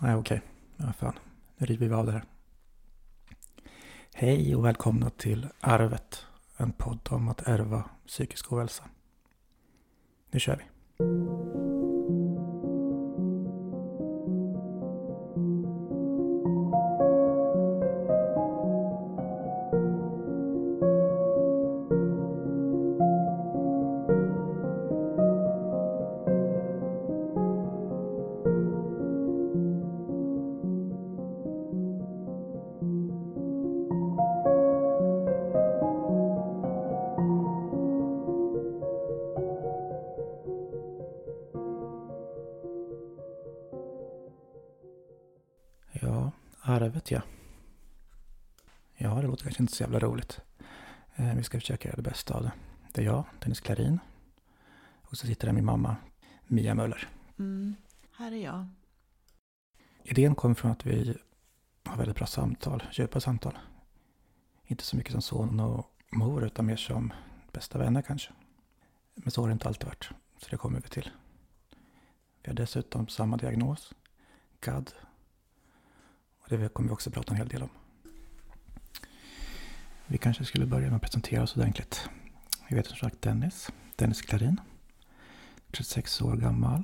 Nej, okej. Ja, fan. Nu river vi av det här. Hej och välkomna till Arvet. En podd om att ärva psykisk ohälsa. Nu kör vi. Arvet ja. Ja, det låter kanske inte så jävla roligt. Eh, vi ska försöka göra det bästa av det. Det är jag, Dennis Klarin. Och så sitter där min mamma, Mia Möller. Mm, här är jag. Idén kom från att vi har väldigt bra samtal, djupa samtal. Inte så mycket som son och mor, utan mer som bästa vänner kanske. Men så har det inte alltid varit, så det kommer vi till. Vi har dessutom samma diagnos, GAD. Det kommer vi också prata en hel del om. Vi kanske skulle börja med att presentera oss ordentligt. Jag heter som sagt Dennis, Dennis Klarin. 36 år gammal,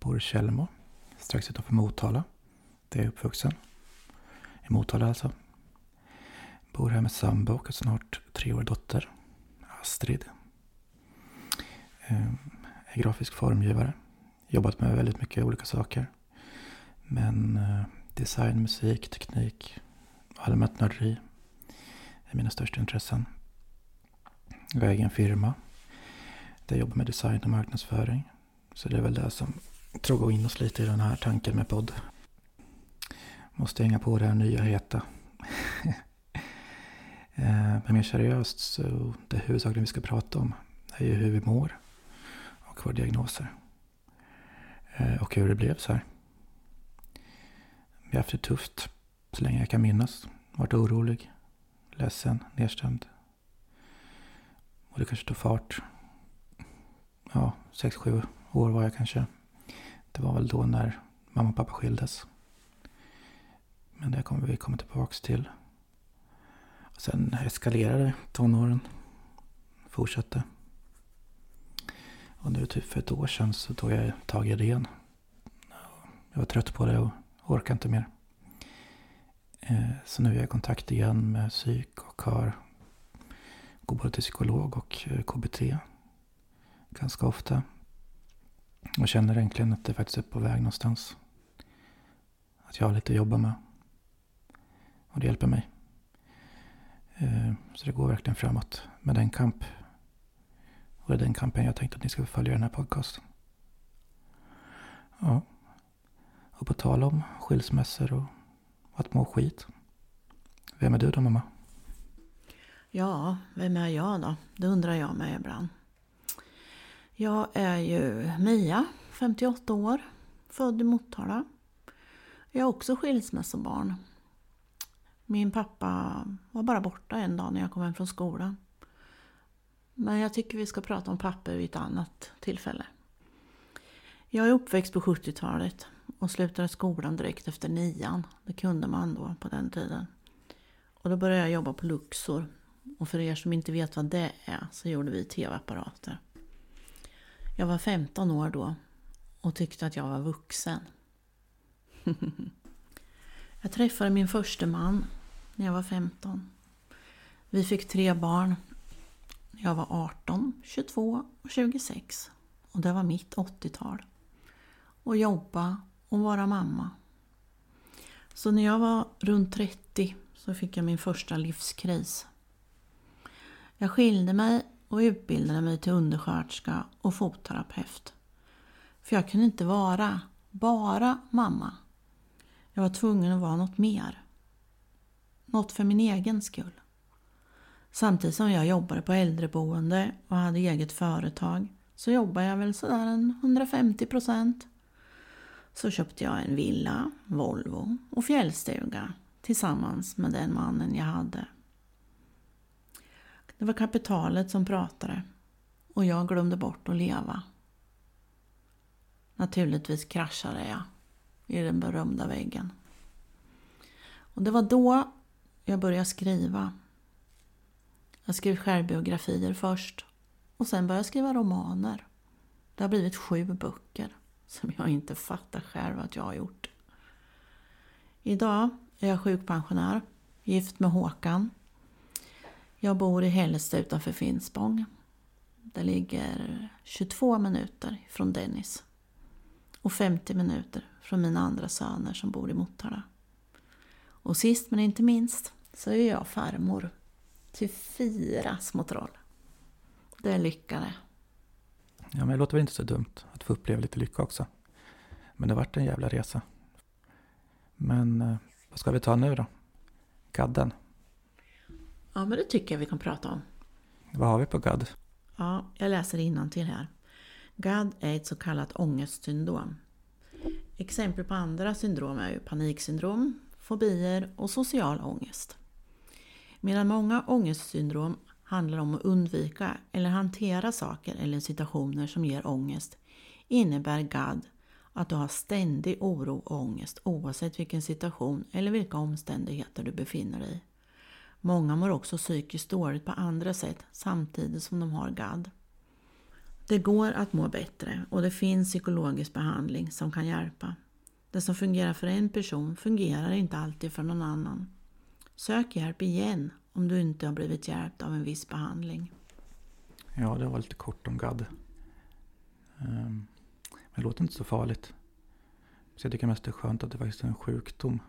bor i Källmo, strax utanför Motala. Det är uppvuxen. I Motala alltså. Bor här med sambo och snart treårig dotter, Astrid. Ehm, är grafisk formgivare. Jobbat med väldigt mycket olika saker. Men eh, design, musik, teknik, allmänt nörderi är mina största intressen. Jag har egen firma där jag jobbar med design och marknadsföring. Så det är väl det som drog in oss lite i den här tanken med podd. Måste hänga på det här nya heta. Eh, men mer seriöst så det huvudsakligen vi ska prata om är ju hur vi mår och våra diagnoser. Eh, och hur det blev så här. Vi har haft det tufft så länge jag kan minnas. Varit orolig, ledsen, nedstämd. Och det kanske tog fart. Ja, sex sju år var jag kanske. Det var väl då när mamma och pappa skildes. Men det kommer vi komma tillbaks till. Och sen eskalerade tonåren. Fortsatte. Och nu typ för ett år sedan så tog jag tag i det igen. Jag var trött på det och orkar inte mer. Eh, så nu är jag i kontakt igen med psyk och har går både till psykolog och eh, KBT ganska ofta. Och känner egentligen att det faktiskt är på väg någonstans. Att jag har lite att jobba med. Och det hjälper mig. Eh, så det går verkligen framåt med den kamp. Och det är den kampen jag tänkte att ni ska få följa i den här podcasten. Ja. Och på tal om skilsmässor och att må skit. Vem är du då mamma? Ja, vem är jag då? Det undrar jag mig ibland. Jag är ju Mia, 58 år, född i Motala. Jag är också skilsmässobarn. Min pappa var bara borta en dag när jag kom hem från skolan. Men jag tycker vi ska prata om papper vid ett annat tillfälle. Jag är uppväxt på 70-talet och slutade skolan direkt efter nian. Det kunde man då på den tiden. Och då började jag jobba på Luxor. Och för er som inte vet vad det är så gjorde vi tv-apparater. Jag var 15 år då och tyckte att jag var vuxen. jag träffade min första man när jag var 15. Vi fick tre barn. Jag var 18, 22 och 26. Och det var mitt 80-tal. Och jobba och vara mamma. Så när jag var runt 30 så fick jag min första livskris. Jag skilde mig och utbildade mig till undersköterska och fotterapeut. För jag kunde inte vara bara mamma. Jag var tvungen att vara något mer. Något för min egen skull. Samtidigt som jag jobbade på äldreboende och hade eget företag så jobbade jag väl sådär en 150 procent. Så köpte jag en villa, Volvo och fjällstuga tillsammans med den mannen jag hade. Det var kapitalet som pratade och jag glömde bort att leva. Naturligtvis kraschade jag i den berömda väggen. Och det var då jag började skriva. Jag skrev självbiografier först och sen började jag skriva romaner. Det har blivit sju böcker som jag inte fattar själv att jag har gjort. Idag är jag sjukpensionär, gift med Håkan. Jag bor i Hällestad utanför Finspång. Det ligger 22 minuter från Dennis. Och 50 minuter från mina andra söner som bor i Motala. Och sist men inte minst så är jag farmor till fyra små troll. Det är lycka det. Ja, men det låter väl inte så dumt att få uppleva lite lycka också. Men det vart en jävla resa. Men eh, vad ska vi ta nu då? Gadden. Ja, men det tycker jag vi kan prata om. Vad har vi på gadd? Ja, jag läser till här. GAD är ett så kallat ångestsyndrom. Exempel på andra syndrom är ju paniksyndrom, fobier och social ångest. Medan många ångestsyndrom handlar om att undvika eller hantera saker eller situationer som ger ångest innebär GAD att du har ständig oro och ångest oavsett vilken situation eller vilka omständigheter du befinner dig i. Många mår också psykiskt dåligt på andra sätt samtidigt som de har GAD. Det går att må bättre och det finns psykologisk behandling som kan hjälpa. Det som fungerar för en person fungerar inte alltid för någon annan. Sök hjälp igen om du inte har blivit hjälpt av en viss behandling. Ja, det var lite kort om GAD. Um, men det låter inte så farligt. Så jag tycker mest det är skönt att det faktiskt är en sjukdom.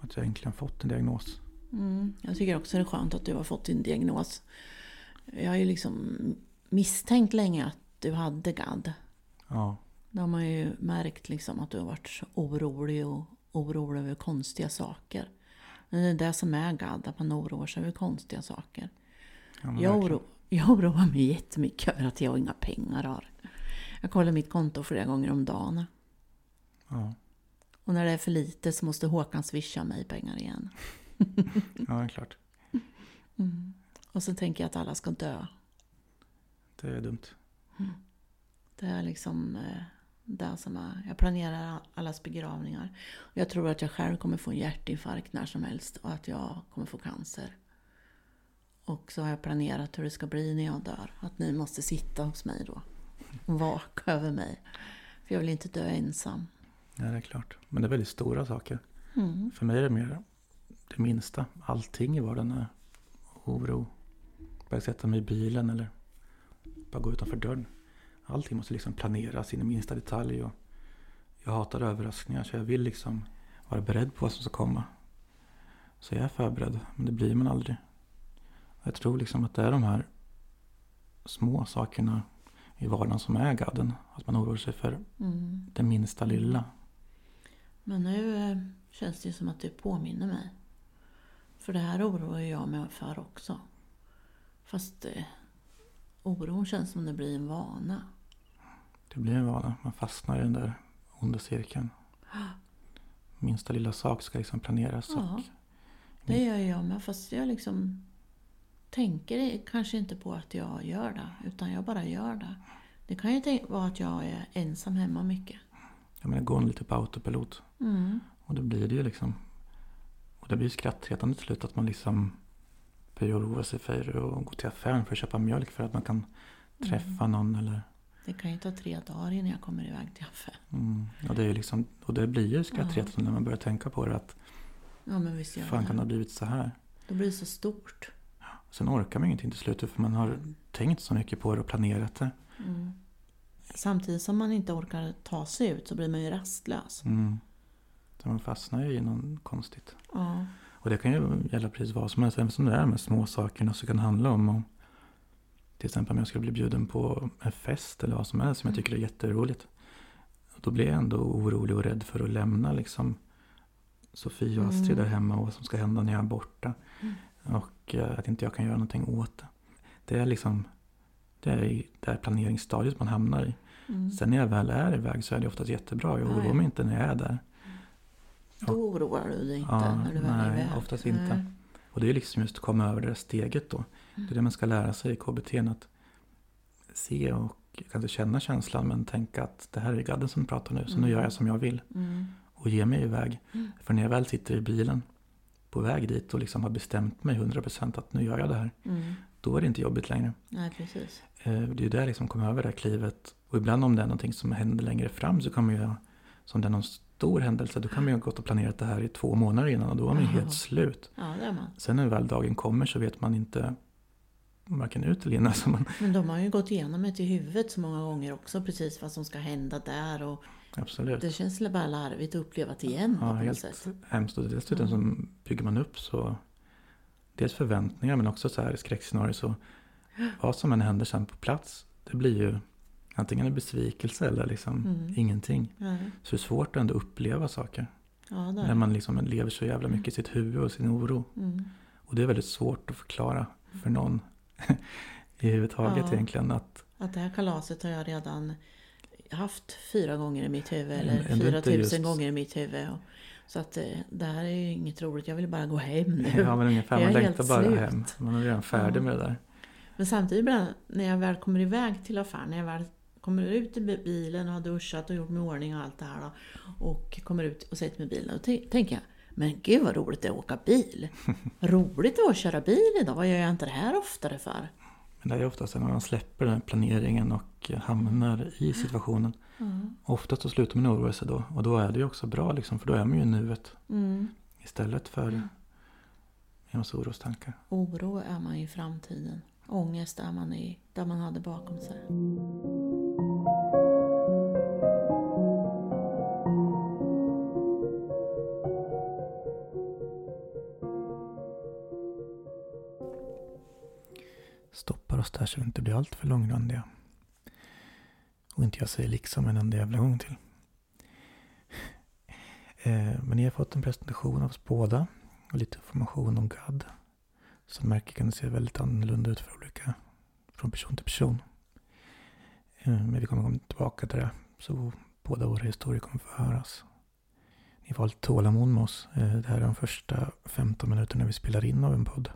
Att jag äntligen fått en diagnos. Mm, jag tycker också det är skönt att du har fått din diagnos. Jag har ju liksom misstänkt länge att du hade GAD. Ja. Då har man ju märkt liksom att du har varit orolig och orolig över konstiga saker. Men det är det som är GAD, att man oroar sig över konstiga saker. Ja, jag, oro, jag oroar mig jättemycket över att jag inga pengar har. Jag kollar mitt konto flera gånger om dagen. Ja. Och när det är för lite så måste Håkan swisha mig pengar igen. ja, det är klart. Mm. Och så tänker jag att alla ska dö. Det är dumt. Mm. Det är liksom eh, det som är. Jag planerar allas begravningar. Jag tror att jag själv kommer få en hjärtinfarkt när som helst och att jag kommer få cancer. Och så har jag planerat hur det ska bli när jag dör. Att ni måste sitta hos mig då. Och vaka över mig. För jag vill inte dö ensam. Ja, det är klart. Men det är väldigt stora saker. Mm. För mig är det mer det minsta. Allting i vardagen är oro. Bara sätta mig i bilen eller bara gå utanför dörren. Allting måste liksom planeras in i minsta detalj. Och jag hatar överraskningar så jag vill liksom vara beredd på vad som ska komma. Så jag är förberedd, men det blir man aldrig. Jag tror liksom att det är de här små sakerna i vardagen som är gadden. Att man oroar sig för mm. det minsta lilla. Men nu eh, känns det som att du påminner mig. För det här oroar jag mig för också. Fast eh, oron känns som det blir en vana. Det blir en vana. Man fastnar i den där onda cirkeln. Minsta lilla sak ska liksom planeras. Ja, och... det gör jag med. Fast jag liksom tänker kanske inte på att jag gör det. Utan jag bara gör det. Det kan ju vara att jag är ensam hemma mycket. Ja, men det går lite på autopilot. Mm. Och då blir det ju liksom... Och det blir ju skrattretande till slut att man liksom börjar oroa sig för att gå till affären för att köpa mjölk för att man kan träffa mm. någon eller... Det kan ju ta tre dagar innan jag kommer iväg till affären. Mm. Och, det är liksom, och det blir ju skrattretande ja. när man börjar tänka på det att... Ja, men visst gör fan det. kan det ha blivit så här? Det blir så stort. Sen orkar man ingenting till slut för man har tänkt så mycket på det och planerat det. Mm. Samtidigt som man inte orkar ta sig ut så blir man ju rastlös. Mm. Så man fastnar ju i något konstigt. Ja. Och det kan ju gälla precis vad som helst. Även som det är med små sakerna så kan det handla om, om till exempel om jag skulle bli bjuden på en fest eller vad som helst som jag mm. tycker är jätteroligt. Då blir jag ändå orolig och rädd för att lämna liksom Sofie och Astrid mm. där hemma och vad som ska hända när jag är borta. Mm. Och eh, att inte jag kan göra någonting åt det. Det är liksom det är det här planeringsstadiet man hamnar i. Mm. Sen när jag väl är iväg så är det oftast jättebra. Jag oroar mig inte när jag är där. Då oroar du dig inte ja, när du väl är iväg? Nej, oftast inte. Nej. Och det är liksom just att komma över det där steget då. Mm. Det är det man ska lära sig i KBT. Att se och kanske känna känslan men tänka att det här är gadden som pratar nu. Så mm. nu gör jag som jag vill. Mm. och ge mig iväg. Mm. För när jag väl sitter i bilen på väg dit och liksom har bestämt mig 100% att nu gör jag det här. Mm. Då är det inte jobbigt längre. Nej, precis. Eh, Det är ju där jag liksom kommer över det här klivet. Och ibland om det är någonting som händer längre fram så kan man ju, som det är någon stor händelse, då kan man ju ha gått och planerat det här i två månader innan och då är man ju helt slut. Ja, det är man. Sen när väl dagen kommer så vet man inte varken ut eller in. Alltså man, Men de har ju gått igenom det i huvudet så många gånger också, precis vad som ska hända där. Och absolut. det känns bara larvigt att uppleva det igen Ja, på helt sätt. hemskt. Och dessutom Ja. så bygger man upp så dels förväntningar men också så här skräckscenarier. Så vad som än händer sen på plats, det blir ju antingen en besvikelse eller liksom Mm. ingenting. Ja, Så det är svårt att ändå uppleva saker. ja När man liksom lever så jävla mycket i sitt huvud och sin oro. Mm. Och det är väldigt svårt att förklara för någon i huvud taget Ja. egentligen. Att Att det här kalaset har jag redan haft fyra gånger i mitt huvud. Eller fyra tusen just- gånger i mitt huvud. Och, så att eh, det här är ju inget roligt. Jag vill bara gå hem nu. ja, men ungefär, Jag man längtar bara slut. hem. Man är redan färdig Ja. med det där. Men samtidigt när jag väl kommer iväg till affären, när jag väl kommer ut i bilen och har duschat och gjort mig ordning och allt det här då, och kommer ut och sätter mig i bilen, och tänker jag men gud vad roligt det är att åka bil. Roligt det var att köra bil idag, vad gör jag inte det här oftare för? Men det är oftast när man släpper den planeringen och hamnar i situationen. Mm. Oftast så slutar man oroa sig då. Och då är det ju också bra liksom, för då är man ju i nuet. Mm. Istället för en massa orostankar. Oro är man i framtiden. Ångest är man i där man hade bakom sig. Oss där så vi inte blir allt för långrandiga. Och inte jag säger liksom en enda jävla gång till. Eh, men ni har fått en presentation av oss båda och lite information om GAD. Som märker kan det se väldigt annorlunda ut för olika, från person till person. Eh, men vi kommer komma tillbaka till det. Så båda våra historier kommer få höras. Ni får ha lite tålamod med oss. Eh, det här är de första 15 minuterna vi spelar in av en podd.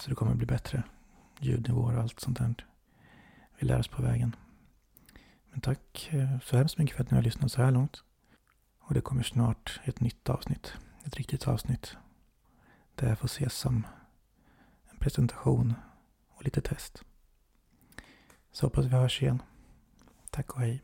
Så det kommer bli bättre ljudnivåer och allt sånt där. Vi lär oss på vägen. Men tack eh, så hemskt mycket för att ni har lyssnat så här långt. Och det kommer snart ett nytt avsnitt. Ett riktigt avsnitt. Där jag får ses som en presentation och lite test. Så hoppas vi hörs igen. Tack och hej.